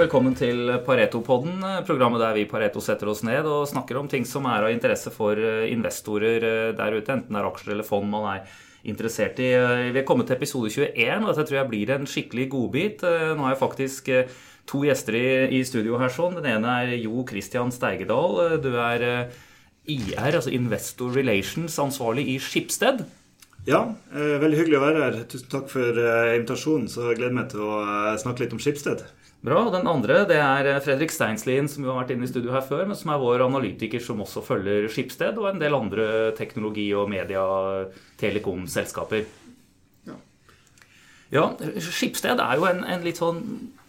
Velkommen til Pareto-podden, programmet der vi Pareto setter oss ned og snakker om ting som er av interesse for eh, investorer eh, der ute, enten det er aksjer eller fond man er interessert i. Eh, Vi er kommet til episode 21, og dette tror jeg blir en skikkelig godbit. Nå har jeg faktisk to gjester i, i studio her. sånn. Den ene er Jo Christian Steigedal. Du er IR, altså Investor Relations, ansvarlig i Skipsted. Ja, veldig hyggelig å være her. Tusen takk for invitasjonen. Så jeg gleder meg til å snakke litt om Skipsted. Bra. og Den andre det er Fredrik Steinslien, som jo har vært inne i studio her før, men som er vår analytiker som også følger Skipsted og en del andre teknologi- og media-telekom-selskaper. Ja. ja, Skipsted er jo en, en litt sånn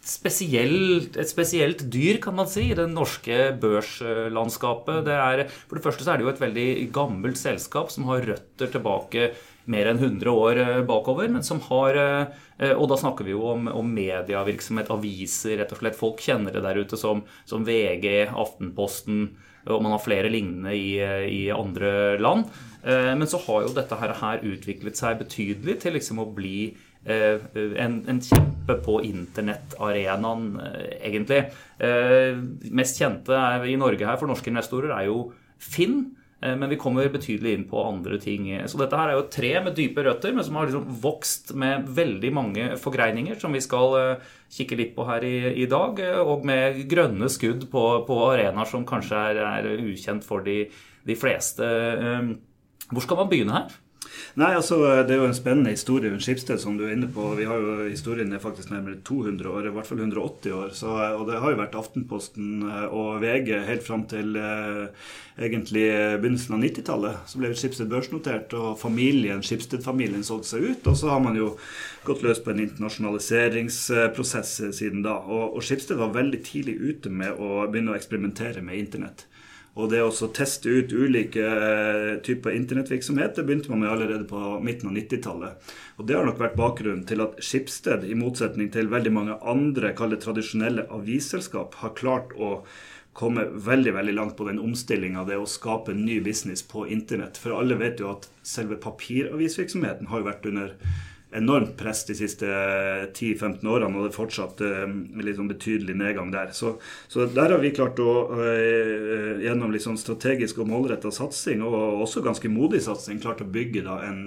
spesielt, et spesielt dyr, kan man si, i det norske børslandskapet. Det er, for det første så er det jo et veldig gammelt selskap som har røtter tilbake mer enn 100 år eh, bakover, men som har eh, Og da snakker vi jo om, om medievirksomhet, aviser, rett og slett. Folk kjenner det der ute som, som VG, Aftenposten, og man har flere lignende i, i andre land. Eh, men så har jo dette her utviklet seg betydelig til liksom å bli en, en kjempe på internettarenaen, eh, egentlig. Eh, mest kjente i Norge her for norske investorer er jo Finn. Men vi kommer betydelig inn på andre ting. Så dette her er jo et tre med dype røtter, men som har liksom vokst med veldig mange forgreininger, som vi skal kikke litt på her i, i dag. Og med grønne skudd på, på arenaer som kanskje er, er ukjent for de, de fleste. Hvor skal man begynne her? Nei, altså Det er jo en spennende historie rundt Skipsted, som du er inne på. Vi har jo Historien er faktisk nærmere 200 år, i hvert fall 180 år. Så, og det har jo vært Aftenposten eh, og VG helt fram til eh, egentlig begynnelsen av 90-tallet. Så ble Skipsted børsnotert, og familien, Skipsted-familien solgte seg ut. Og så har man jo gått løs på en internasjonaliseringsprosess siden da. Og, og Skipsted var veldig tidlig ute med å begynne å eksperimentere med internett. Og det å teste ut ulike eh, typer internettvirksomhet det begynte man med allerede på midten av 90-tallet. Og Det har nok vært bakgrunnen til at Skipsted, i motsetning til veldig mange andre tradisjonelle avisselskap, har klart å komme veldig veldig langt på den omstillinga det å skape ny business på internett. For alle vet jo at selve papiravisvirksomheten har jo vært under enormt press de siste 10-15 årene, og det er fortsatt sånn betydelig nedgang der. Så, så, der har vi klart å, uh, gjennom sånn strategisk og målretta satsing, og også ganske modig satsing, klart å bygge da en,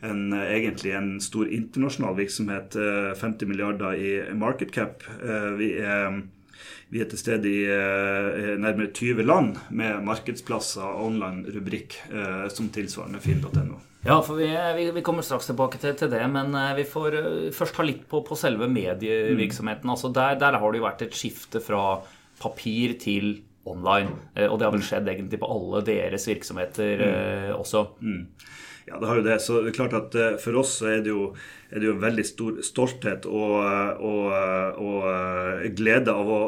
en, egentlig en stor internasjonal virksomhet. 50 milliarder i market cap. Vi er vi er til stede i eh, nærmere 20 land med markedsplasser online-rubrikk eh, som tilsvarende finn.no. Ja, for vi, vi, vi, kommer straks tilbake til, til, det, men eh, vi får uh, først ta litt på, på selve medievirksomheten. Mm. Altså der, der, har det jo vært et skifte fra papir til online. Uh, og det har vel skjedd egentlig på alle deres virksomheter uh, også. Mm. Ja, det har jo det. Så det er klart at for oss så er det jo, er det jo veldig stor stolthet og, og, og glede av å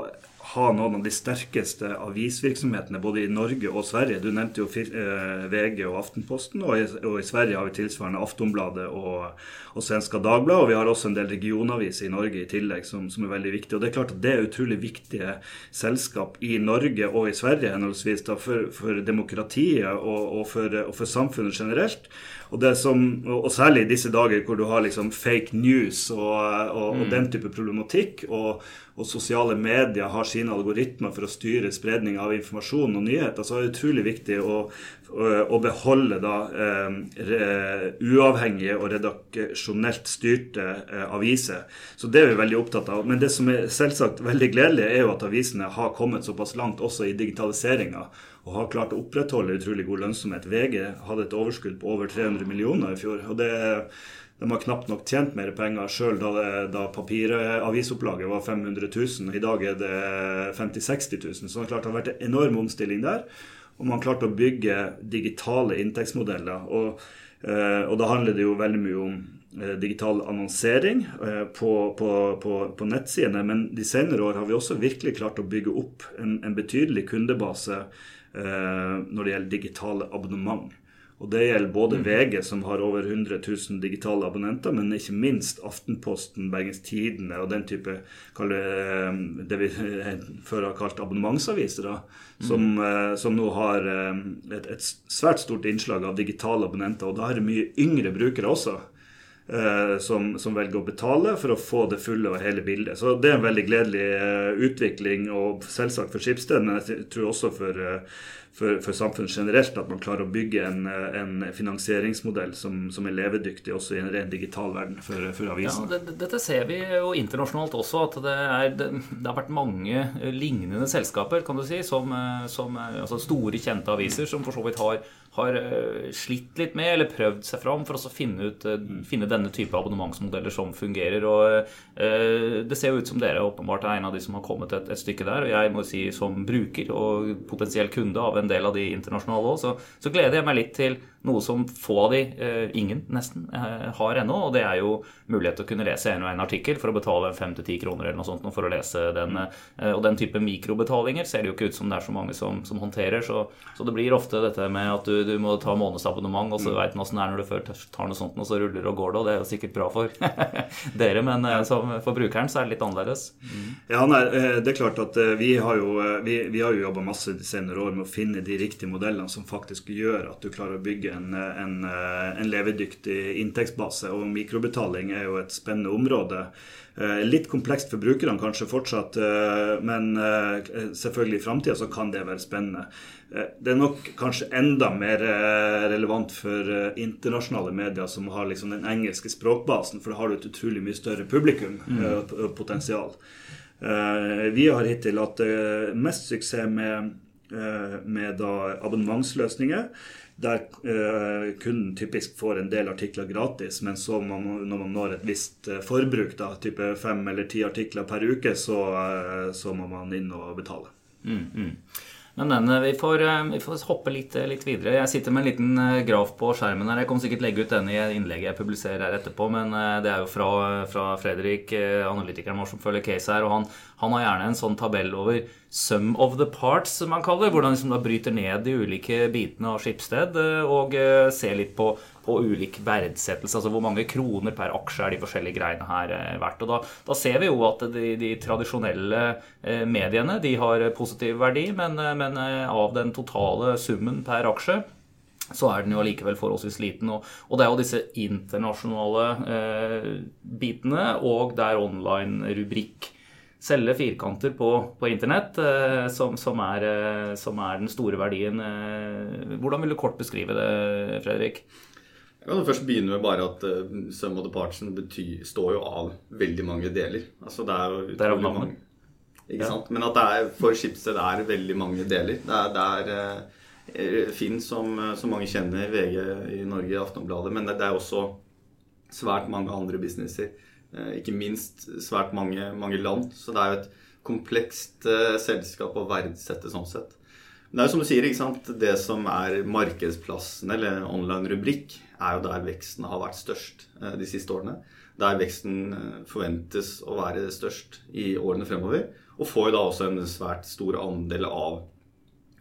ha noen av de sterkeste avisvirksomhetene både i Norge og Sverige. Du nevnte jo eh, VG og Aftenposten, og i, og i Sverige har vi tilsvarende Aftonbladet og, og Svenska Dagbladet. Og vi har også en del regionaviser i Norge i tillegg som, som, er veldig viktige. Og det er klart at det er utrolig viktige selskap i Norge og i Sverige henholdsvis da, for, for demokratiet og, og, for, og for samfunnet generelt. Og, som, og, særlig i disse dager hvor du har liksom fake news og mm. den type problematikk, og, sosiale medier har sine algoritmer for å styre spredning av informasjon og nyheter, så er det utrolig viktig å, å beholde da, eh, uavhengige og redaksjonelt styrte eh, aviser. Så det er vi veldig opptatt av. Men det som er selvsagt veldig gledelig, er jo at avisene har kommet såpass langt også i digitaliseringa og har klart å opprettholde utrolig god lønnsomhet. VG hadde et overskudd på over 300 millioner i fjor. og det de har knapt nok tjent mer penger sjøl da, da papiravisopplaget var 500 000. I dag er det 50 000-60 000. Så det, klart, det har vært en enorm omstilling der. Og man har klart å bygge digitale inntektsmodeller. Og, eh, og da handler det jo veldig mye om eh, digital annonsering eh, på, på, på, på, nettsidene. Men de senere år har vi også virkelig klart å bygge opp en, en betydelig kundebase når det gjelder digitale abonnement. Og Det gjelder både mm. VG, som har over 100 000 digitale abonnenter, men ikke minst Aftenposten, Bergens Tidende og den type eh, det vi før har kalt abonnementsaviser, da, som, mm. som, nå har et, et, svært stort innslag av digitale abonnenter. Og da er det mye yngre brukere også. eh, som, som, velger å betale for å få det fulle og hele bildet. Så det er en veldig gledelig eh, utvikling, og selvsagt for Skipsted, men jeg tror også for eh, for, for, samfunnet generelt at man klarer å bygge en, en finansieringsmodell som, som, er levedyktig også i en ren digital verden for, for avisen. Ja, det, dette ser vi jo internasjonalt også, at det, er, det, det, har vært mange lignende selskaper kan du si, som, som altså store, kjente aviser som for så vidt har har eh, slitt litt med, eller prøvd seg fram for å finne, ut, eh, finne denne type abonnementsmodeller som fungerer. og uh, Det ser jo ut som dere åpenbart er en av de som har kommet et, et, stykke der. og Jeg må si som bruker og potensiell kunde av en del av de internasjonale òg, så, så, gleder jeg meg litt til noe som få av de, uh, ingen nesten, uh, har ennå. Og det er jo mulighet til å kunne lese en og en artikkel for å betale fem til ti kroner eller noe sånt for å lese den. og den type mikrobetalinger ser det jo ikke ut som det er så mange som, som håndterer. Så, så det blir ofte dette med at du du, må ta månedsabonnement, og så mm. veit man åssen det er når du før tar noe sånt, og så ruller og går det, og det er jo sikkert bra for dere, men eh, som for brukeren så er det litt annerledes. Mm. Ja, nei, eh, det er klart at eh, vi har jo, vi, vi har jo jobba masse de senere år med å finne de riktige modellene som faktisk gjør at du klarer å bygge en, en, en levedyktig inntektsbase, og mikrobetaling er jo et spennende område. Litt komplekst for brukerne kanskje fortsatt, men selvfølgelig i framtida så kan det være spennende. Eh, det er nok kanskje enda mer eh, relevant for eh, internasjonale medier som har liksom den engelske språkbasen, for da har du et utrolig mye større publikum mm. potensial. Vi har hittil hatt mest suksess med, med abonnementsløsninger. Der kunden typisk får en del artikler gratis, men så man, når man når et visst forbruk, da, type fem eller ti artikler per uke, så, så må man inn og betale. Mm, mm. Men, eh, vi, får, eh, vi får, hoppe litt, eh, litt, videre. Jeg sitter med en liten graf på skjermen her. Jeg kommer sikkert legge ut denne i innlegget jeg publiserer her etterpå. Men det er jo fra, fra Fredrik, analytikeren vår som følger case her. Og han, han, har gjerne en sånn tabell over sum of the parts, som man kaller. Hvordan liksom da bryter ned de ulike bitene av Skipsted. Og ser litt på på ulik verdsettelse. Altså hvor mange kroner per aksje er de forskjellige greiene her eh, verdt. Og da, da ser vi jo at de, de tradisjonelle eh, mediene de har positiv verdi, men, eh, men, av den totale summen per aksje så er den jo allikevel forholdsvis liten. Og, og, det er jo disse internasjonale eh, bitene og det er online-rubrikk. Selge firkanter på, på internett, eh, som, som, er, eh, som, er, den store verdien. hvordan vil du kort beskrive det, Fredrik? Jeg kan først begynne med bare at uh, Sum of the Partsen står jo av veldig mange deler. Altså det er jo utrolig mange. Ikke ja. sant? Men at det er, for Schibsted er veldig mange deler. Det er, det er uh, Finn, som, som, mange kjenner, VG i Norge, Aftonbladet, men det, det er også svært mange andre businesser. Uh, ikke minst svært mange, mange, land. Så det er jo et komplekst uh, selskap å verdsette sånn sett. Men det er jo som du sier, ikke sant? det som er markedsplassen eller online rubrikk, er jo der veksten har vært størst eh, de siste årene. Der veksten eh, forventes å være størst i årene fremover. Og får jo da også en svært stor andel av,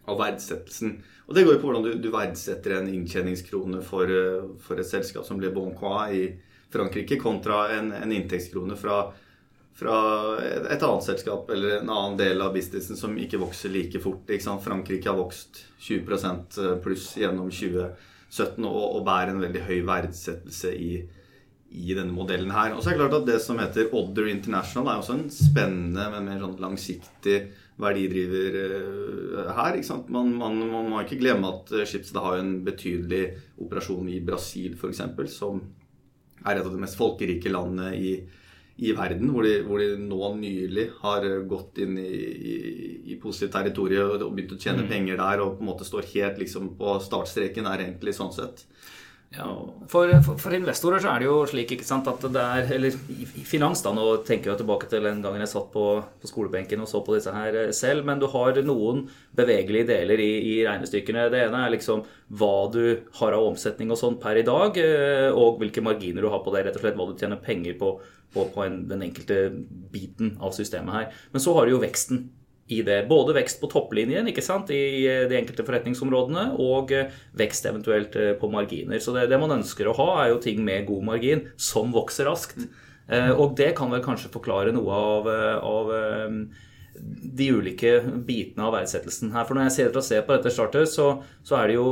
av verdsettelsen. Og det går jo på hvordan du, du verdsetter en inntjeningskrone for, eh, for, et selskap som Le Bon Coin i Frankrike, kontra en, en inntektskrone fra, fra et annet selskap eller en annen del av businessen som ikke vokser like fort. Frankrike har vokst 20 pluss gjennom 2017 og, og bærer en veldig høy verdsettelse i, i denne modellen her. Og så er det klart at Det som heter Odder International, er også en spennende, men mer sånn langsiktig verdidriver uh, her. Man, man, man, må ikke glemme at Schibsted har en betydelig operasjon i Brasil, f.eks., som er et av de mest folkerike landene i, i verden, hvor de, hvor de, nå nylig har gått inn i, i, i positivt territorium og begynt å tjene mm. penger der og på en måte står helt liksom på startstreken, er egentlig sånn sett. Ja, for, for, for, investorer så er det jo slik ikke sant, at det er Eller i, i finans, da, nå tenker jeg tilbake til den gangen jeg satt på, på, skolebenken og så på disse her selv, men du har noen bevegelige deler i, i regnestykkene. Det ene er liksom hva du har av omsetning og sånn per i dag, eh, og hvilke marginer du har på det. Rett og slett hva du tjener penger på på, på en, den enkelte biten av systemet her. Men så har du jo veksten i det. Både vekst på topplinjen ikke sant, i eh, de enkelte forretningsområdene, og eh, vekst eventuelt eh, på marginer. Så det, det man ønsker å ha, er jo ting med god margin som vokser raskt. Og det kan vel kanskje forklare noe av, av de ulike bitene av verdsettelsen her. For når jeg ser og ser på dette chartet, så, så, er det jo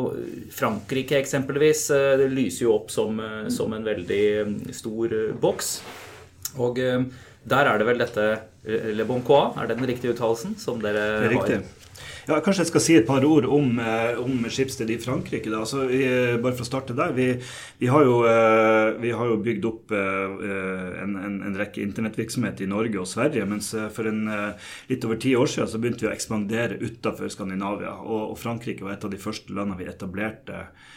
Frankrike eksempelvis. Det lyser jo opp som, som en veldig stor boks. Og der er det vel dette Le Bon Coin, er det den riktige uttalelsen, som dere har? Riktig. Ja, kanskje jeg skal si et par ord om, eh, om Skipsted i Frankrike. Altså, vi, bare for å starte der. Vi, vi, har, jo, eh, vi har, jo, bygd opp eh, en, en, en rekke internettvirksomhet i Norge og Sverige. Mens for en, litt over ti år siden så begynte vi å ekspandere utenfor Skandinavia. Og, og, Frankrike var et av de første landene vi etablerte eh,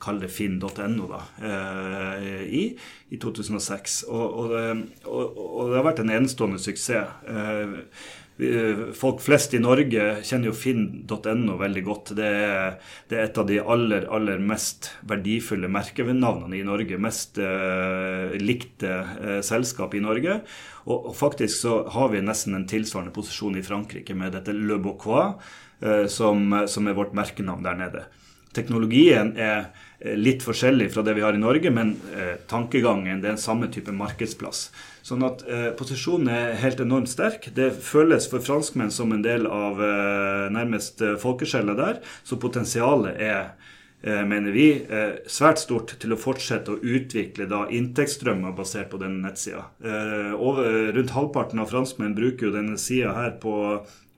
kall det finn.no, da, eh, i, i 2006. Og, og, og, og, det har vært en enestående suksess. Eh, Folk flest i Norge kjenner jo finn.no veldig godt. Det er, det er, et av de aller, aller mest verdifulle merkenavnene i Norge. Mest eh, likte eh, selskap i Norge. Og, og, faktisk så har vi nesten en tilsvarende posisjon i Frankrike med dette Le Bocois, eh, som, som er vårt merkenavn der nede. Teknologien er eh, litt forskjellig fra det vi har i Norge, men eh, tankegangen det er en samme type markedsplass. Sånn at eh, posisjonen er helt enormt sterk. Det føles for franskmenn som en del av eh, nærmest eh, folkeskjellet der. Så potensialet er eh, mener vi, svært stort til å fortsette å utvikle da inntektsstrømmer basert på denne nettsida. Rundt halvparten av franskmenn bruker jo denne sida her på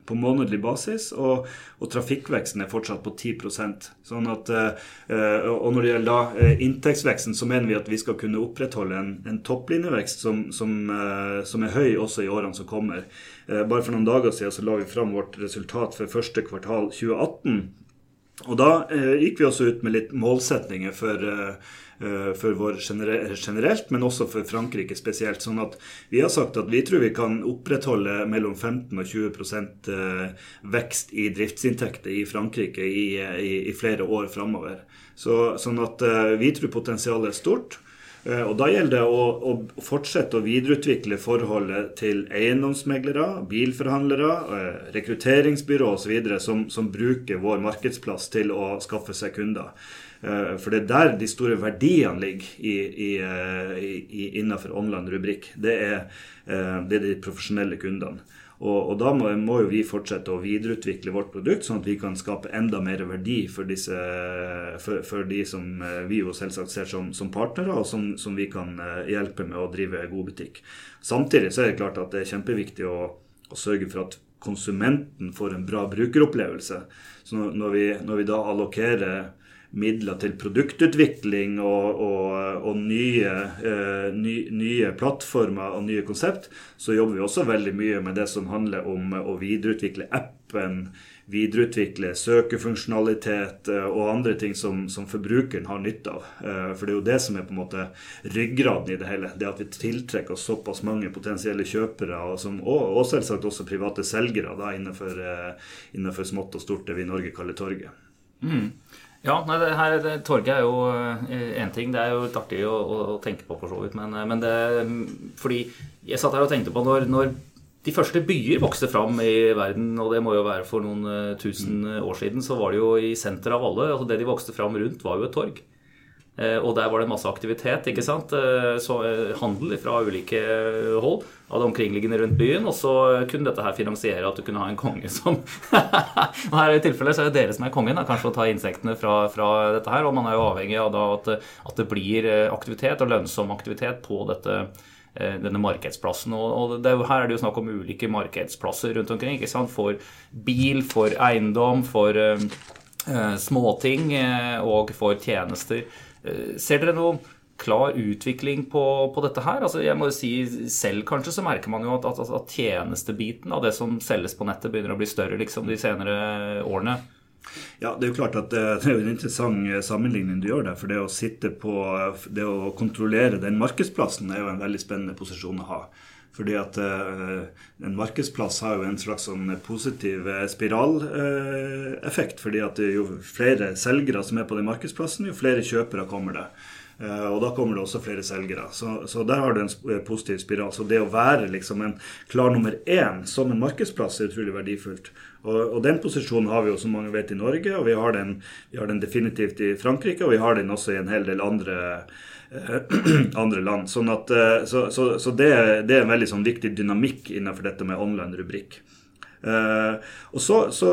på månedlig basis, og, og, trafikkveksten er fortsatt på 10 sånn at, uh, Og når det gjelder da, uh, inntektsveksten, så mener vi at vi skal kunne opprettholde en, en topplinjevekst som, som, uh, som, er høy også i årene som kommer. bare for noen dager siden så la vi fram vårt resultat for første kvartal 2018. Og da gikk vi også ut med litt målsetninger for Eh, for vår generelt, men også for Frankrike spesielt. Sånn at vi har sagt at vi tror vi kan opprettholde mellom 15 og 20 eh, vekst i driftsinntekter i Frankrike i, i, i flere år framover. Så, sånn at eh, vi tror potensialet er stort. Og Da gjelder det å, å, fortsette å videreutvikle forholdet til eiendomsmeglere, bilforhandlere, rekrutteringsbyrå osv. Som, som bruker vår markedsplass til å skaffe seg kunder. Eh, for det er der de store verdiene ligger i, i, eh, i, innenfor online-rubrikk. Det, eh, det, er de profesjonelle kundene. Og, og da må, må, jo vi fortsette å videreutvikle vårt produkt, sånn at vi kan skape enda mer verdi for, disse, for, for de som vi jo selvsagt ser som, som partnere, og som, som, vi kan hjelpe med å drive god butikk. Samtidig så er det klart at det er kjempeviktig å, å sørge for at konsumenten får en bra brukeropplevelse. Så når vi, når vi da allokerer midler til produktutvikling og, og, og nye, eh, ny, nye, plattformer og nye konsept, så jobber vi også veldig mye med det som handler om å videreutvikle appen, videreutvikle søkefunksjonalitet eh, og andre ting som, som, forbrukeren har nytte av. Eh, for det er jo det som er på en måte ryggraden i det hele. Det at vi tiltrekker oss såpass mange potensielle kjøpere, og, som, og, og selvsagt også private selgere da, innenfor, eh, innenfor, smått og stort, det vi i Norge kaller torget. Mm. Ja, nei, det her, det, Torget er jo én eh, ting. Det er jo litt artig å, å, tenke på, for så vidt. Men, eh, men, det Fordi jeg satt her og tenkte på når, når, de første byer vokste fram i verden, og det må jo være for noen uh, tusen år siden, så var det jo i senteret av alle. altså Det de vokste fram rundt, var jo et torg. Eh, og der var det masse aktivitet. ikke sant? Eh, så eh, Handel fra ulike hold av det omkringliggende rundt byen. Og så kunne dette her finansiere at du kunne ha en konge som Og her i tilfellet så er det dere som er kongen, da, kanskje å ta insektene fra, fra, dette her. Og man er jo avhengig av da at, at det blir aktivitet, og lønnsom aktivitet, på dette denne markedsplassen. Og, det, her er det jo snakk om ulike markedsplasser rundt omkring. ikke sant? For bil, for eiendom, for uh, småting og for tjenester. Eh, ser dere noen klar utvikling på, på, dette her? Altså, jeg må jo si Selv kanskje så merker man jo at, at, at tjenestebiten av det som selges på nettet, begynner å bli større liksom, de senere årene. Ja, Det er jo klart at det er en interessant sammenligning du gjør der. For det å sitte på Det å kontrollere den markedsplassen er jo en veldig spennende posisjon å ha. Fordi at uh, en markedsplass har jo en slags sånn positiv uh, spiraleffekt. Uh, fordi at jo flere selgere som er på den markedsplassen, jo flere kjøpere kommer det. Og da kommer det også flere selgere. Så, så, der har du en positiv spiral. Så det å være liksom en klar nummer én som en markedsplass er utrolig verdifullt. Og, og, den posisjonen har vi jo, som mange vet, i Norge, og vi har, den, vi har den definitivt i Frankrike, og vi har den også i en hel del andre Eh, andre land. Sånn at, eh, så, så, så det, det, er en veldig sånn viktig dynamikk innenfor dette med online rubrikk. Uh, og så, så,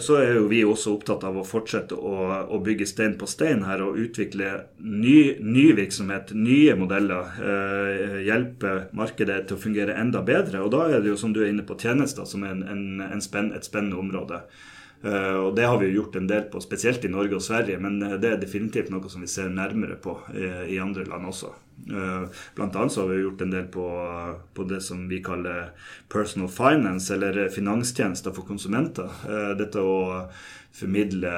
så, er jo vi også opptatt av å fortsette å, å bygge stein på stein her og utvikle ny, ny virksomhet, nye modeller. Uh, hjelpe markedet til å fungere enda bedre. Og da er det jo, som du er inne på, tjenester som er en, en, en spenn, et spennende område. Uh, og Det har vi jo gjort en del på, spesielt i Norge og Sverige, men det er definitivt noe som vi ser nærmere på i, i andre land også. Blant annet så har vi gjort en del på, på, det som vi kaller personal finance, eller finanstjenester for konsumenter. Dette å formidle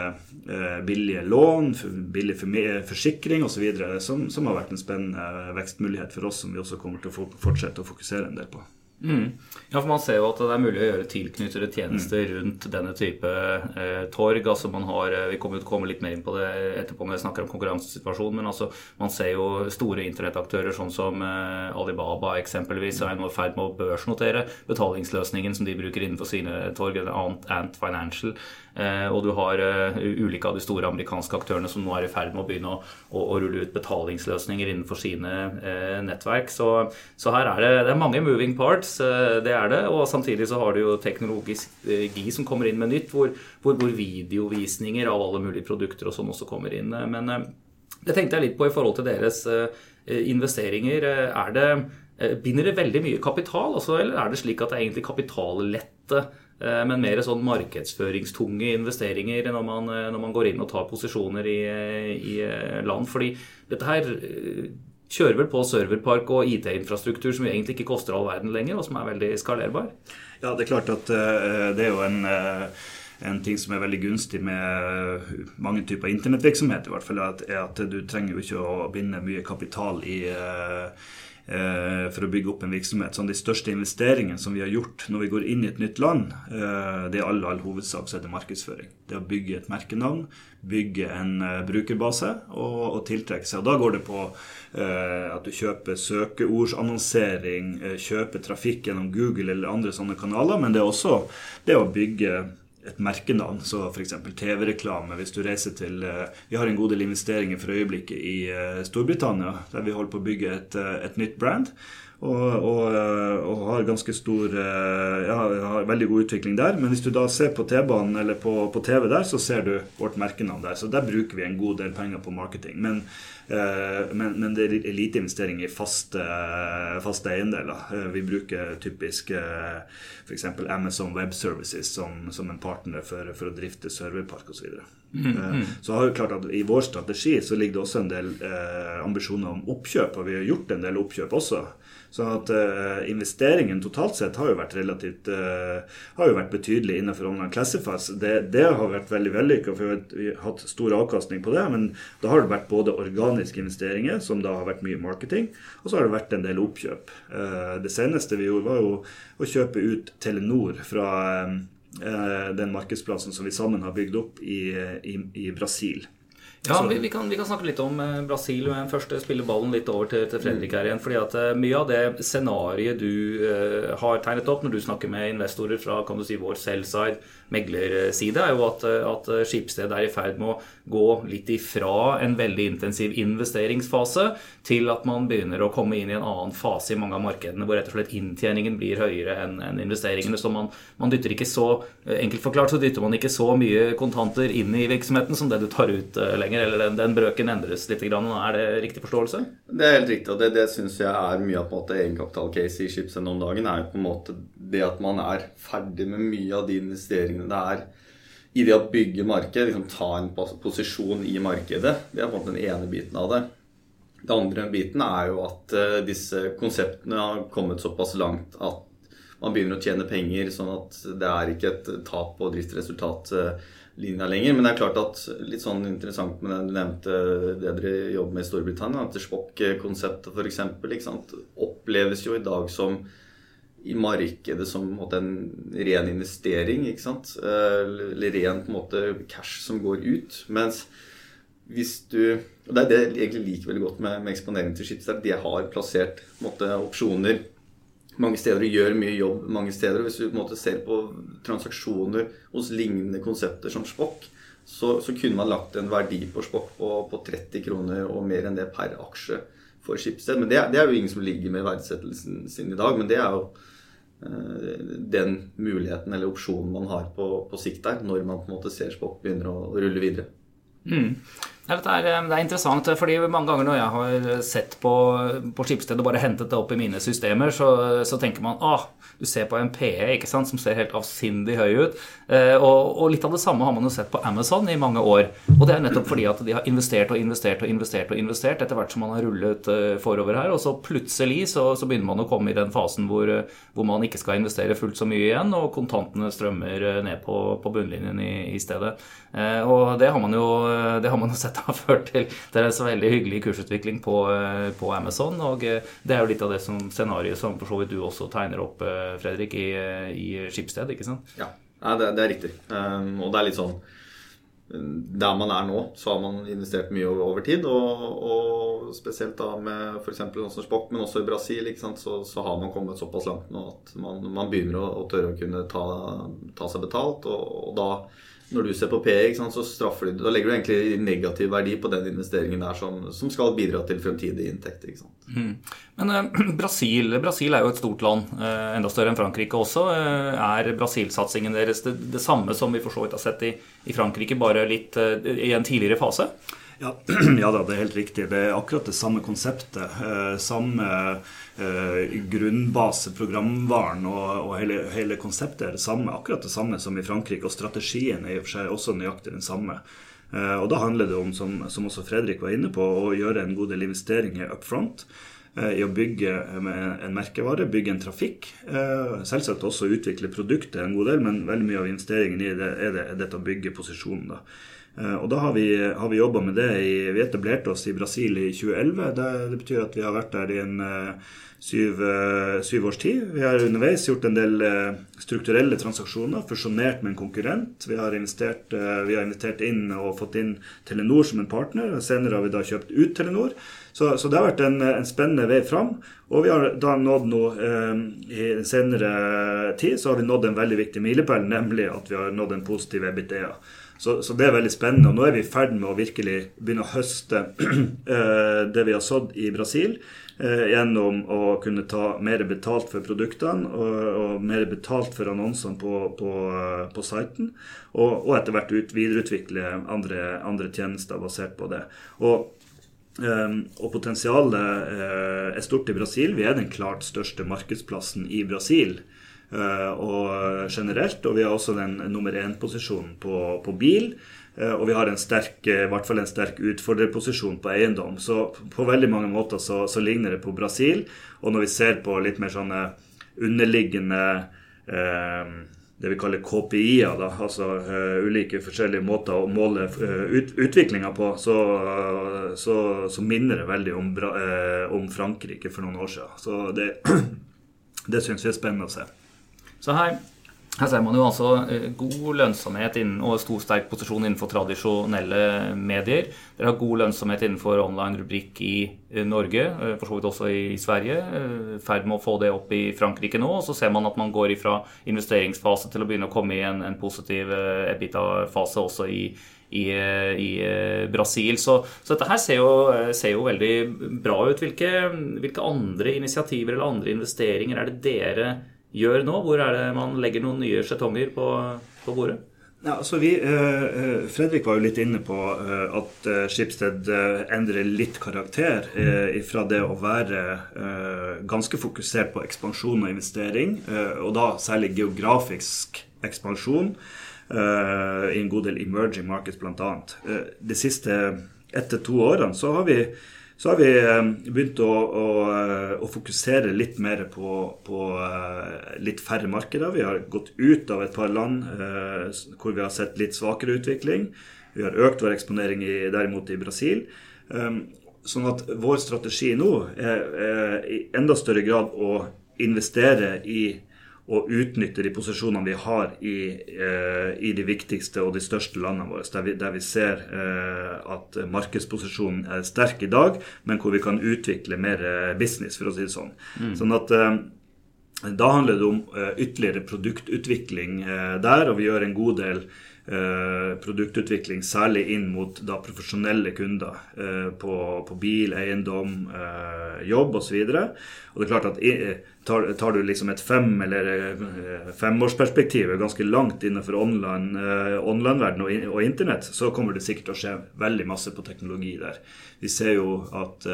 billige lån, billig forsikring osv., som, som har vært en spennende vekstmulighet for oss, som vi også kommer til å fortsette å fokusere en del på. Mm. Ja, for Man ser jo at det er mulig å gjøre tilknyttede tjenester mm. rundt denne type eh, torg. altså man har, eh, Vi kommer til å komme litt mer inn på det etterpå når vi snakker om konkurransesituasjonen. Men altså, man ser jo store internettaktører sånn som eh, Alibaba eksempelvis er nå i ferd med å børsnotere betalingsløsningen som de bruker innenfor sine torg, Ant, Ant Financial. Eh, og du har uh, ulike av de store amerikanske aktørene som nå er i ferd med å begynne å, å, å rulle ut betalingsløsninger innenfor sine uh, nettverk. Så, så, her er det, det er mange moving parts, uh, det er det. Og samtidig så har du jo teknologi som kommer inn med nytt, hvor, hvor, hvor videovisninger av alle mulige produkter og sånn også kommer inn. Men det tenkte jeg litt på i forhold til deres investeringer. Er det Binder det veldig mye kapital, altså, eller er det slik at det er egentlig kapitallette Eh, men mer sånn markedsføringstunge investeringer når man, eh, når man, går inn og tar posisjoner i, i eh, land. Fordi dette her kjører vel på serverpark og IT-infrastruktur som egentlig ikke koster all verden lenger, og som er veldig skalerbar? Ja, det er klart at det er jo en en ting som er veldig gunstig med mange typer internettvirksomhet, i hvert fall, er at du trenger jo ikke å binde mye kapital i Eh, for å bygge opp en virksomhet. Sånn De største investeringene som vi har gjort når vi går inn i et nytt land, eh, det er all, all hovedsak så er det markedsføring. Det å bygge et merkenavn, bygge en eh, brukerbase og, og tiltrekke seg. Og Da går det på at du kjøper søkeordsannonsering, kjøper trafikk gjennom Google eller andre sånne kanaler, men det er også det å bygge et merkenavn, så f.eks. TV-reklame. Hvis du reiser til eh, Vi har en god del investeringer for øyeblikket i eh, Storbritannia, der vi holder på å bygge et, eh, et nytt brand. Og, og, og, har ganske stor ja, har veldig god utvikling der. Men hvis du da ser på T-banen eller på, på, TV der, så ser du vårt merkenavn der. Så der bruker vi en god del penger på marketing. Men men, men, det er lite investering i faste, faste eiendeler. Eh, vi bruker typisk eh, f.eks. Amazon Web Services som, som en partner for, for, å drifte serverpark osv. Så, mm, mm. så har vi klart at I vår strategi så ligger det også en del eh, ambisjoner om oppkjøp, og vi har gjort en del oppkjøp også. Så at uh, investeringen totalt sett har jo vært relativt uh, har jo vært betydelig innenfor online classifies. Det, det, har vært veldig vellykka, for vi har hatt stor avkastning på det. Men da har det vært både organiske investeringer, som da har vært mye marketing, og så har det vært en del oppkjøp. Uh, det seneste vi gjorde, var jo å kjøpe ut Telenor fra den markedsplassen som vi sammen har bygd opp i, i, i Brasil. Ja, vi, vi, kan, vi, kan, snakke litt om eh, Brasil. Men først spille ballen litt over til, til Fredrik her igjen. fordi at eh, Mye av det scenarioet du uh, har tegnet opp når du snakker med investorer fra kan du si, vår sell-side meglerside, er jo at, at Skipsted er i ferd med å gå litt ifra en veldig intensiv investeringsfase til at man begynner å komme inn i en annen fase i mange av markedene hvor rett og slett inntjeningen blir høyere enn en investeringene. Så man, man, dytter ikke så enkelt forklart så dytter man ikke så mye kontanter inn i virksomheten som det du tar ut lenger lenger, eller den, den brøken endres litt. Er det riktig forståelse? Det er helt riktig, og det, det syns jeg er mye av på en måte egenkapitalcase i Schibsted om dagen. er jo på en måte det at man er ferdig med mye av de investeringene det er i det å bygge marked, liksom ta en posisjon i markedet. Det er på en måte den ene biten av det. Den andre biten er jo at uh, disse konseptene har kommet såpass langt at man begynner å tjene penger, sånn at det er ikke et tap på driftsresultat. Uh, lenger. Men det er klart at litt sånn interessant med det du nevnte, det dere jobber med i Storbritannia, at Spock-konseptet f.eks. oppleves jo i dag som i markedet som en, en ren investering, ikke sant? Eller ren på en måte cash som går ut. Mens hvis du Og det er det jeg egentlig liker veldig godt med, med eksponering til Schibsted. De har plassert måte, opsjoner mange steder og gjør mye jobb mange steder. Hvis du på en måte ser på transaksjoner hos lignende konsepter som Spock, så, så, kunne man lagt en verdi på Spock på, på, 30 kroner og mer enn det per aksje for Schibsted. Men det, det, er jo ingen som ligger med verdsettelsen sin i dag. Men det er jo den muligheten eller opsjonen man har på, på, sikt der, når man på en måte ser Spock begynner å, å rulle videre. Mm. Ja, det, er, det, er, interessant, fordi mange ganger når jeg har sett på, på Skipsted og bare hentet det opp i mine systemer, så, så tenker man ah, du ser på en PE ikke sant, som ser helt avsindig høy ut. Eh, og, og, litt av det samme har man jo sett på Amazon i mange år. Og det er nettopp fordi at de har investert og investert og investert og investert etter hvert som man har rullet eh, forover her. Og så plutselig så, så begynner man å komme i den fasen hvor, hvor, man ikke skal investere fullt så mye igjen, og kontantene strømmer eh, ned på, på bunnlinjen i, i stedet. Eh, og det har man jo det har man jo sett har ført til er en så veldig hyggelig kursutvikling på, eh, på Amazon. Og eh, det er jo litt av det som scenarioet som for så vidt du også tegner opp, Fredrik, i, i Skipsted, ikke sant? Ja, ja det, det, er riktig. Um, og det er litt sånn der man er nå, så har man investert mye over tid. Og, og spesielt da med f.eks. sånn Spock, men også i Brasil, så, så, har man kommet såpass langt nå at man, man begynner å, å, tørre å kunne ta, ta seg betalt. Og, og da når du ser på PE, så straffer du Da legger du egentlig negativ verdi på den investeringen der som, som skal bidra til fremtidig inntekt. Mm. Men eh, Brasil, Brasil er jo et stort land, eh, enda større enn Frankrike også. Eh, er Brasil-satsingen deres det, det, samme som vi for så vidt har sett i, i Frankrike, bare litt i en tidligere fase? Ja, ja det er helt riktig. Det er akkurat det samme konseptet. Eh, samme eh, grunnbase, programvaren og, og hele, hele, konseptet er det samme. Akkurat det samme som i Frankrike. Og strategien er i og for seg også nøyaktig den samme. Eh, og da handler det om, som, som, også Fredrik var inne på, å gjøre en god del investeringer up front. Eh, I å bygge en merkevare, bygge en trafikk. Selvsagt også utvikle produktet en god del, men veldig mye av investeringen i det er, det, er dette å bygge posisjonen. da. Eh, og da har vi, har vi jobba med det. I, vi etablerte oss i Brasil i 2011. Det, det betyr at vi har vært der i en uh, syv, uh, syv, års tid. Vi har underveis gjort en del strukturelle transaksjoner, fusjonert med en konkurrent. Vi har, investert, vi har investert inn og fått inn Telenor som en partner. Senere har vi da kjøpt ut Telenor. Så, så det har vært en, en, spennende vei fram. Og vi har da nådd noe I den senere tid så har vi nådd en veldig viktig milepæl, nemlig at vi har nådd en positiv EBITDA. Så, så, det er veldig spennende. Og nå er vi i ferd med å virkelig begynne å høste eh, det vi har sådd i Brasil. Eh, gjennom å kunne ta mer betalt for produktene og, og mer betalt for annonsene på, på, eh, på siten. Og, og, etter hvert ut, videreutvikle andre, andre, tjenester basert på det. Og, og potensialet er stort i Brasil. Vi er den klart største markedsplassen i Brasil. Eh, og generelt. Og vi har også den nummer én-posisjonen på, på, bil. Eh, og vi har en sterk, eh, i hvert fall en sterk utfordrerposisjon på eiendom. Så på veldig mange måter så, så, ligner det på Brasil. Og når vi ser på litt mer sånne underliggende eh, det vi kaller KPI-er, da, altså uh, ulike forskjellige måter å måle uh, ut, utviklinga på, så, så, så, minner det veldig om, om, Frankrike for noen år siden. Så det, det syns vi er spennende å se. Så her, her ser man jo altså eh, god lønnsomhet innen, og stor sterk posisjon innenfor tradisjonelle medier. Dere har god lønnsomhet innenfor online-rubrikk i eh, Norge, eh, for så vidt også i Sverige. I ferd med å få det opp i Frankrike nå. Og så ser man at man går ifra investeringsfase til å begynne å komme i en, en positiv ebita-fase også i, i, i, Brasil. Så, så, dette her ser jo, ser jo, veldig bra ut. Hvilke, hvilke andre initiativer eller andre investeringer er det dere gjør nå? Hvor er det man legger noen nye skjetonger på, på bordet? Ja, altså vi, eh, Fredrik var jo litt inne på eh, at Skipsted eh, endrer litt karakter eh, fra det å være eh, ganske fokusert på ekspansjon og investering, og da særlig geografisk ekspansjon i en god del emerging markets bl.a. de siste ett til to årene så har vi så har vi eh, begynt å, å, eh, å fokusere litt mer på, på, eh, litt færre markeder. Vi har gått ut av et par land hvor vi har sett litt svakere utvikling. Vi har økt vår eksponering i, derimot i Brasil. Sånn at vår strategi nå er, er i enda større grad å investere i og utnytte de posisjonene vi har i, eh, i, de viktigste og de største landene våre, der vi, der vi ser eh, at markedsposisjonen er sterk i dag, men hvor vi kan utvikle mer eh, business, for å si det sånn. Mm. Sånn at Da handler det om ytterligere produktutvikling der, og vi gjør en god del produktutvikling, særlig inn mot da, profesjonelle kunder eh, på, på, bil, eiendom, eh, jobb osv. Og, så og det er klart at tar, tar du liksom et fem- eller femårsperspektiv ganske langt innenfor online-verden online og, og, internett, så kommer det sikkert til å skje veldig masse på teknologi der. Vi ser jo at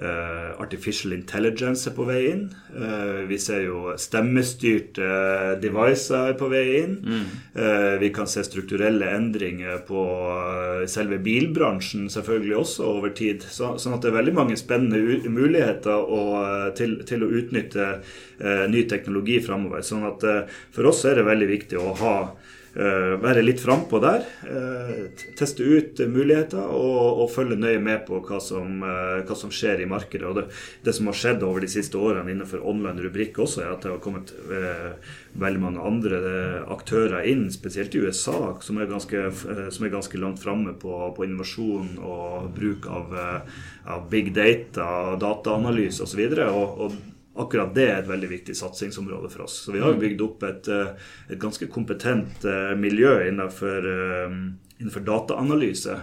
artificial intelligence er på vei inn. Uh, vi ser jo stemmestyrte uh, devices er på vei inn. Mm. vi kan se strukturelle endringer på selve bilbransjen selvfølgelig også over tid. Så, sånn at det er veldig mange spennende muligheter å, til, til, å utnytte ny teknologi framover. Sånn at for oss er det veldig viktig å ha Eh, være litt frampå der. Eh, teste ut muligheter og, og, følge nøye med på hva som, eh, hva som skjer i markedet. Og det, det, som har skjedd over de siste årene innenfor online rubrikk også, er at det har kommet veldig mange andre aktører inn, spesielt i USA, som er ganske, som er ganske langt framme på, på, innovasjon og bruk av, av big data, dataanalyse osv. Og, og, akkurat det er et veldig viktig satsingsområde for oss. Så vi har mm. bygd opp et, eh, et ganske kompetent uh, miljø innenfor, uh, innenfor dataanalyse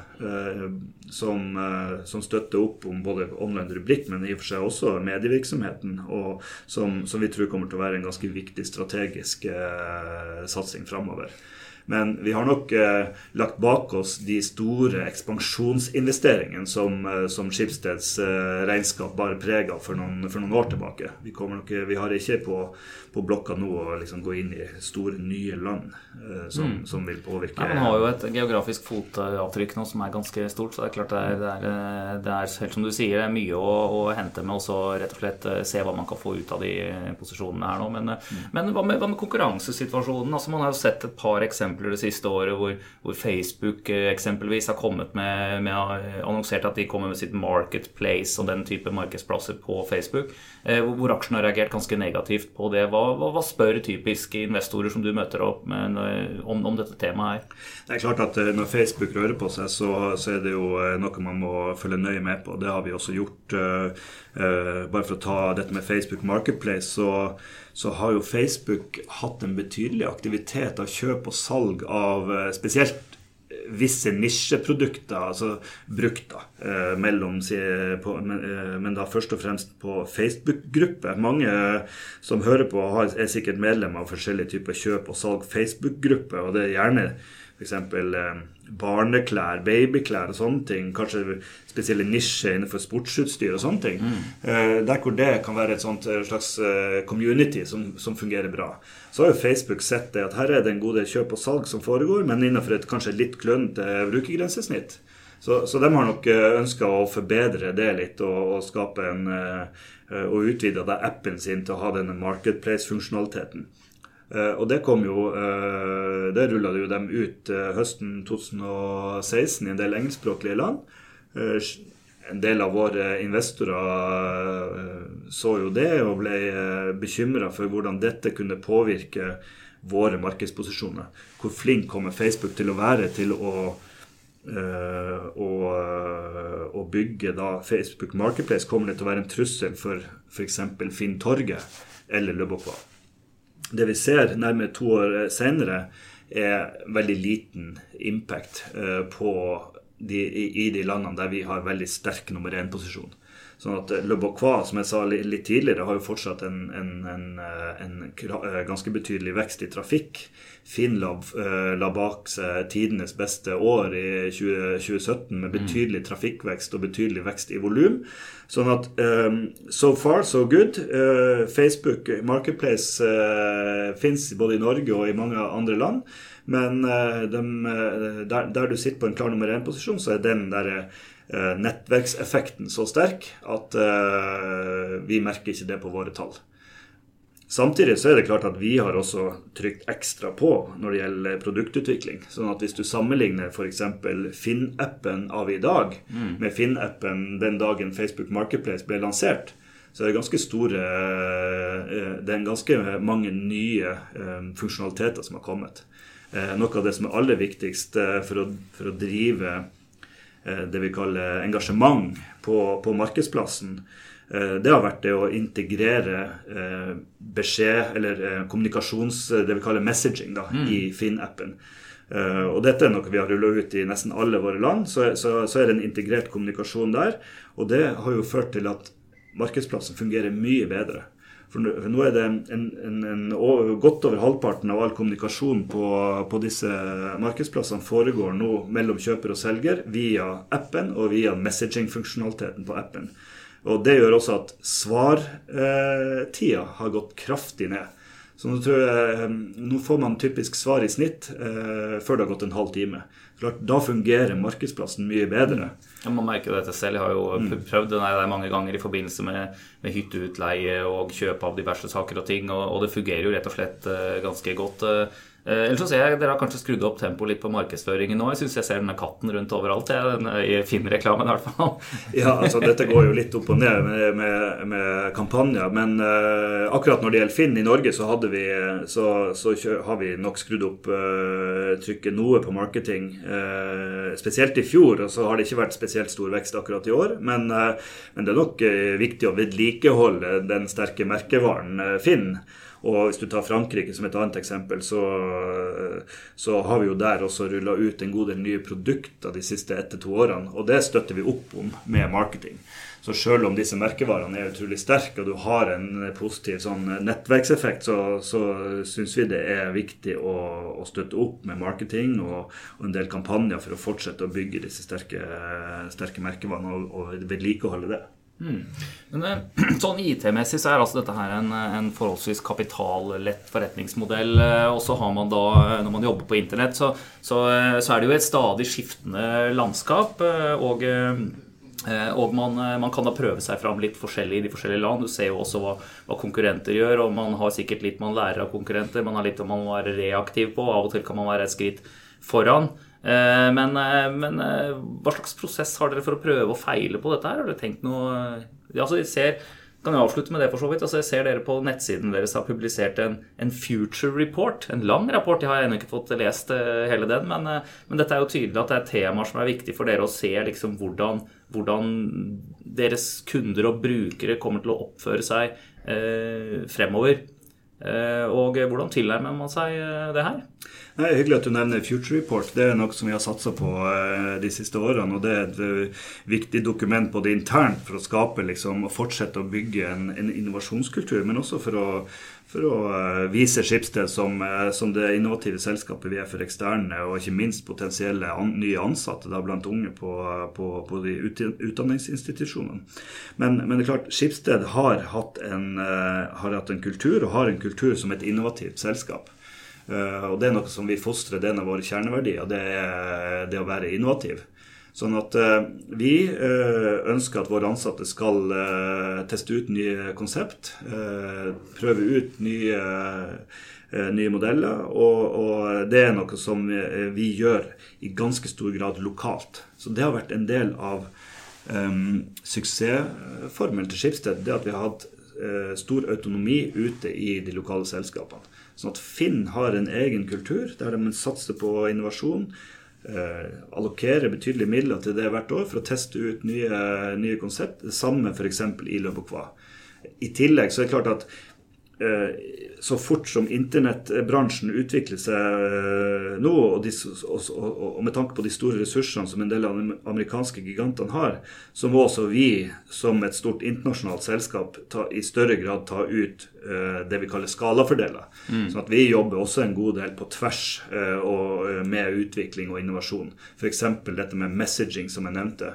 som, som, støtter opp om både online rubrikk, men i og for seg også medievirksomheten. Og som, som vi tror kommer til å være en ganske viktig strategisk satsing framover. Men vi har nok eh, lagt bak oss de store ekspansjonsinvesteringene som, eh, som Skipsteds eh, regnskap bare prega for, for, noen år tilbake. Vi, nok, vi har ikke på, på blokka nå å liksom gå inn i store, nye land eh, som, mm. som, vil påvirke Nei, Man har jo et geografisk fotavtrykk nå som er ganske stort, så det er klart det er, det er, det er helt som du sier, det er mye å, å hente med Også rett og slett se hva man kan få ut av de posisjonene her nå. Men, mm. men hva, med, hva, med, konkurransesituasjonen? Altså Man har jo sett et par eksempler eksempler det siste året hvor, hvor Facebook eh, eksempelvis har kommet med, med annonsert at de kommer med sitt Marketplace og den type markedsplasser på Facebook, eh, hvor aksjen har reagert ganske negativt på det. Hva, hva, hva spør typiske investorer som du møter opp med om, om, dette temaet her? Det er klart at eh, Når Facebook rører på seg, så, så, er det jo noe man må følge nøye med på. Det har vi også gjort. bare for å ta dette med Facebook Marketplace, så så har jo Facebook hatt en betydelig aktivitet av kjøp og salg av eh, spesielt eh, visse nisjeprodukter, altså brukt da, eh, mellom, men, da først og fremst på Facebook-grupper. Mange som hører på, er sikkert medlem av forskjellige typer kjøp og salg Facebook-grupper, og det er gjerne f.eks. Eh, barneklær, babyklær og sånne ting. Kanskje spesielle nisjer innenfor sportsutstyr og sånne ting. Mm. Eh, der hvor det kan være et sånt eh, slags community som, som, fungerer bra. Så har jo Facebook sett det at her er det en god del kjøp og salg som foregår, men innenfor et kanskje litt klønete brukergrensesnitt. Så, så, de har nok ønska å forbedre det litt og, og skape en og utvide appen sin til å ha denne marketplace-funksjonaliteten. Eh, og det kom jo eh, Det rulla jo dem ut eh, høsten 2016 i en del engelskspråklige land. En del av våre investorer så jo det og ble bekymra for hvordan dette kunne påvirke våre markedsposisjoner. Hvor flink kommer Facebook til å være til å å, bygge da Facebook Marketplace kommer det til å være en trussel for f.eks. Finn Torget eller Le Bocois det vi ser nærmere to år senere, er veldig liten impact eh, på de, i, de landene der vi har veldig sterk nummer én-posisjon. Sånn at Le Bocois, som jeg sa litt tidligere, har jo fortsatt en, en, en, en eh, ganske betydelig vekst i trafikk. Finlab la bak seg tidenes beste år i 20, 2017 med betydelig trafikkvekst og betydelig vekst i volum. Sånn at um, so far, so good. Uh, Facebook Marketplace uh, fins både i Norge og i mange andre land. Men de, der, der, du sitter på en klar nummer én-posisjon, så er den der Eh, nettverkseffekten så sterk at eh, vi merker ikke det på våre tall. Samtidig så er det klart at vi har også trykt ekstra på når det gjelder produktutvikling. Sånn at hvis du sammenligner f.eks. Finn-appen av i dag mm. med Finn-appen den dagen Facebook Marketplace ble lansert, så er det ganske store eh, Det er ganske mange nye funksjonaliteter som har kommet. Noe av det som er aller viktigst for å, for å drive Eh, det vi kaller engasjement på, på markedsplassen, det har vært det å integrere beskjed, eller kommunikasjons... Det vi kaller messaging, da, mm. i Finn-appen. og dette er noe vi har rulla ut i nesten alle våre land. Så, så, så, er det en integrert kommunikasjon der. Og det har jo ført til at markedsplassen fungerer mye bedre. For nå er det en, en, en, godt over halvparten av all kommunikasjon på, på, disse markedsplassene foregår nå mellom kjøper og selger via appen og via messaging-funksjonaliteten på appen. Og Det gjør også at svartida har gått kraftig ned. Så nå, jeg, eh, nå, får man typisk svar i snitt eh, før det har gått en halv time. Klart, da fungerer markedsplassen mye bedre. Ja, man merker dette selv. Jeg har jo mm. prøvd det der mange ganger i forbindelse med, med hytteutleie og kjøp av diverse saker og ting, og, og det fungerer jo rett og slett eh, ganske godt. Eh, ellers så ser jeg Dere har kanskje skrudd opp tempoet litt på markedsføringen nå. Jeg syns jeg ser denne katten rundt overalt. I Finn-reklamen i hvert fall. ja, altså Dette går jo litt opp og ned med, med, med kampanjer. Men uh, akkurat når det gjelder Finn i Norge, så, vi, så, så har vi nok skrudd opp uh, trykket noe på marketing. Uh, spesielt i fjor, og så har det ikke vært spesielt stor vekst akkurat i år. Men, men det er nok viktig å vedlikeholde den sterke merkevaren Finn. Og hvis du tar Frankrike som et annet eksempel, så, så har vi jo der også rulla ut en god del nye produkter de siste ett til to årene. Og det støtter vi opp om med marketing. Så selv om disse merkevarene er utrolig sterke, og du har en positiv sånn nettverkseffekt, så, så syns vi det er viktig å, å, støtte opp med marketing og, og, en del kampanjer for å fortsette å bygge disse sterke, sterke merkevarene og, og vedlikeholde det. Men eh, sånn IT-messig så er altså dette her en, en forholdsvis kapitallett forretningsmodell. Eh, og så har man da, eh, når man jobber på internett, så, så, så er det jo et stadig skiftende landskap. Og, og man, man, kan da prøve seg fram litt forskjellig i de forskjellige land. Du ser jo også hva, hva, konkurrenter gjør, og man har sikkert litt man lærer av konkurrenter. Man har litt man må være reaktiv på. Av og til kan man være et skritt foran. Eh, men, eh, men, eh, hva slags prosess har dere for å prøve å feile på dette her? Har dere tenkt noe altså, jeg ser, kan jeg avslutte med det for så vidt? Altså, jeg ser dere på nettsiden deres har publisert en, en, future report. En lang rapport. Jeg har ennå ikke fått lest hele den. Men, men, dette er jo tydelig at det er temaer som er viktig for dere å se liksom, hvordan, hvordan, deres kunder og brukere kommer til å oppføre seg eh, fremover. Eh, og hvordan tilnærmer man seg det her? Nei, Hyggelig at du nevner Future Report. Det er noe som vi har satsa på uh, de siste årene. og Det er et viktig dokument både internt for å skape liksom, og fortsette å bygge en, en innovasjonskultur, men også for å, for å uh, vise Skipsted som, som, det innovative selskapet vi er for eksterne, og ikke minst potensielle an, nye ansatte da, blant unge på, på, på de utdanningsinstitusjonene. Men, men, det er klart, Skipsted har hatt, en, har hatt en kultur, og har en kultur som et innovativt selskap. Eh, og det er noe som vi fostrer. Det er en av våre kjerneverdier. Det er det å være innovativ. Sånn at uh, vi uh, ønsker at våre ansatte skal uh, teste ut nye konsept. prøve ut nye, nye modeller. Og, og, det er noe som vi gjør i ganske stor grad lokalt. Så det har vært en del av um, suksessformelen til Skipsted. Det at vi har hatt stor autonomi ute i de lokale selskapene. Sånn at Finn har en egen kultur der de satser på innovasjon. Eh, allokerer betydelige midler til det hvert år for å teste ut nye, nye konsept. Det samme f.eks. i Lebokva. I tillegg så er det klart at så fort som internettbransjen utvikler seg eh, nå, og, de, og, og, med tanke på de store ressursene som en del av de amerikanske gigantene har, så må også vi som et stort internasjonalt selskap ta, i større grad ta ut uh, det vi kaller skalafordeler. Mm. Sånn at vi jobber også en god del på tvers uh, og, med utvikling og innovasjon. F.eks. dette med messaging, som jeg nevnte.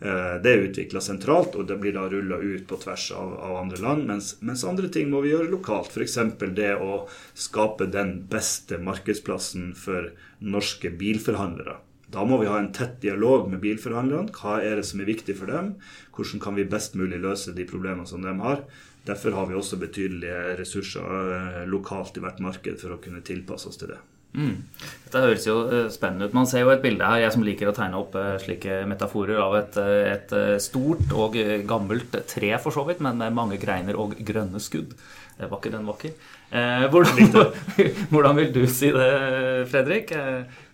Eh, det er utvikla sentralt, og det blir da rulla ut på tvers av, av andre land. Mens, mens, andre ting må vi gjøre lokalt. F.eks. det å skape den beste markedsplassen for norske bilforhandlere. Da må vi ha en tett dialog med bilforhandlerne. Hva er det som er viktig for dem? Hvordan kan vi best mulig løse de problemene som de har? Derfor har vi også betydelige ressurser eh, lokalt i hvert marked for å kunne tilpasse oss til det. Mm. Dette høres jo eh, spennende ut. Man ser jo et bilde her, jeg som liker å tegne opp eh, slike metaforer, av et, eh, et stort og gammelt tre, for så vidt, men med mange greiner og grønne skudd. Det Var ikke den vakker? Hvordan, hvordan vil du si det, Fredrik?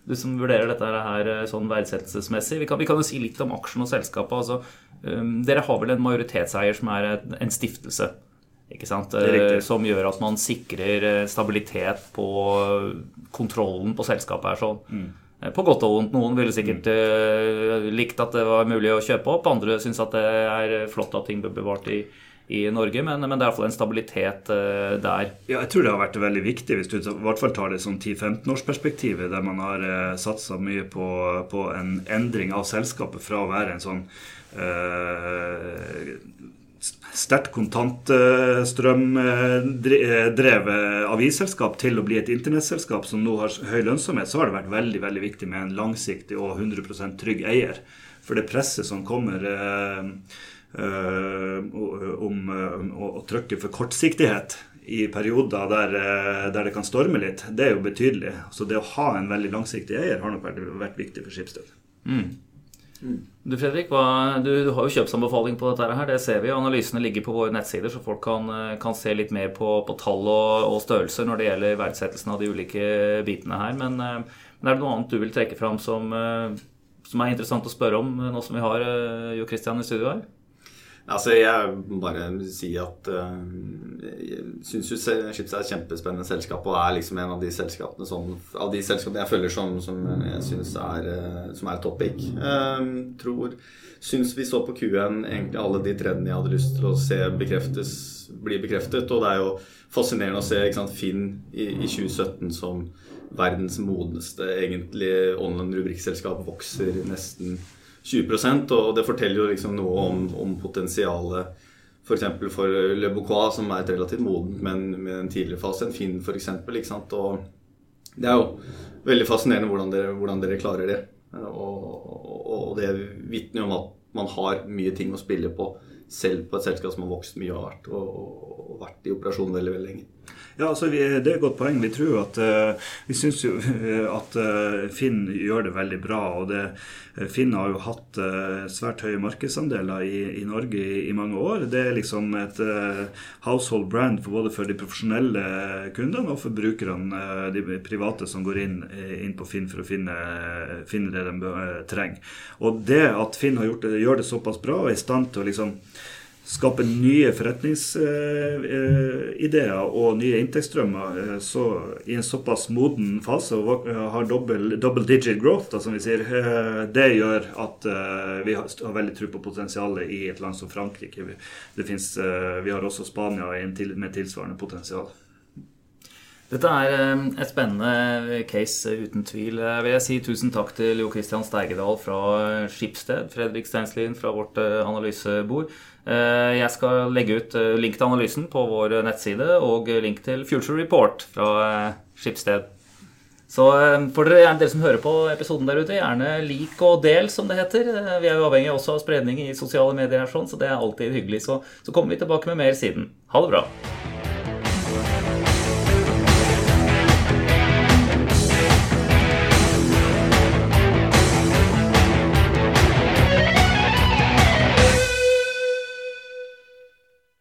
Du som vurderer dette her sånn verdsettelsesmessig. Vi kan, vi kan jo si litt om aksjen og selskapet. altså Dere har vel en majoritetseier som er en stiftelse? Ikke sant? Som gjør at man sikrer stabilitet på kontrollen på selskapet. her sånn. Mm. På godt og vondt. Noen ville sikkert mm. likt at det var mulig å kjøpe opp. Andre syns at det er flott at ting blir bevart i, i Norge, men, men, det er iallfall en stabilitet uh, der. Ja, jeg tror det har vært veldig viktig, hvis du i hvert fall tar det sånn 10-15-årsperspektivet, der man har uh, eh, satsa mye på, på, en endring av selskapet fra å være en sånn uh, sterkt kontantstrømdrevet avisselskap til å bli et internettselskap som nå har høy lønnsomhet, så har det vært veldig veldig viktig med en langsiktig og 100% trygg eier. For det presset som kommer Eh, om å, å trykke for kortsiktighet i perioder der, eh, der, det kan storme litt, det er jo betydelig. Så det å ha en veldig langsiktig eier har nok vært, vært viktig for Skipsted. Mm. Mm. Du Fredrik, hva, du, du, har jo kjøpsanbefaling på dette her. Det ser vi. Analysene ligger på våre nettsider, så folk kan, kan se litt mer på, på tall og, og, størrelser når det gjelder verdsettelsen av de ulike bitene her. Men, men, er det noe annet du vil trekke fram som, som er interessant å spørre om, nå som vi har Jo Christian i studio her? Altså, Jeg må bare si at uh, jeg syns jo Chips er et kjempespennende selskap og er liksom en av de selskapene, som, av de selskapene jeg følger som, som jeg syns er, uh, som er topic. Uh, tror Syns vi så på Q1 egentlig alle de trendene jeg hadde lyst til å se bekreftes, bli bekreftet. Og det er jo fascinerende å se sant, Finn i, i 2017 som verdens modneste egentlig online rubrikkselskap vokser nesten 20 og det forteller jo liksom noe om, om potensialet f.eks. For, for Le Bocois, som er et relativt modent, men med en tidligere fase enn Finn f.eks. Og det er jo veldig fascinerende hvordan dere, hvordan dere klarer det. Og, og, og det vitner jo om at man har mye ting å spille på, selv på et selskap som har vokst mye og vært, og, og vært i operasjon veldig, veldig lenge. Ja, altså vi, Det er et godt poeng. Vi tror at uh, vi syns jo at uh, Finn gjør det veldig bra. og det, uh, Finn har jo hatt svært høye markedsandeler i, i Norge i, i, mange år. Det er liksom et household brand for både for de profesjonelle kundene og for brukerne, de private som går inn, inn på Finn for å finne, finne det de trenger. Og det at Finn gjort gjør det såpass bra og er i stand til å liksom skape nye forretningsideer og nye inntektsstrømmer eh, så i en såpass moden fase og har double, double digit growth, da, som vi sier, eh, det gjør at eh, vi har, veldig tro på potensialet i et land som Frankrike. Det finnes, vi har også Spania med tilsvarende potensial. Dette er et spennende case, uten tvil. Vil jeg si tusen takk til Jo Christian Steigedal fra Skipsted, Fredrik Steinslien fra vårt analysebord. Eh, jeg skal legge ut eh, link til analysen på vår nettside og link til Future Report fra eh, Skipsted. Så for dere, dere som hører på episoden der ute, gjerne lik og del, som det heter. Vi er jo avhengig også av spredning i sosiale medier, her, sånn, så det er alltid hyggelig. Så, så kommer vi tilbake med mer siden. Ha det bra.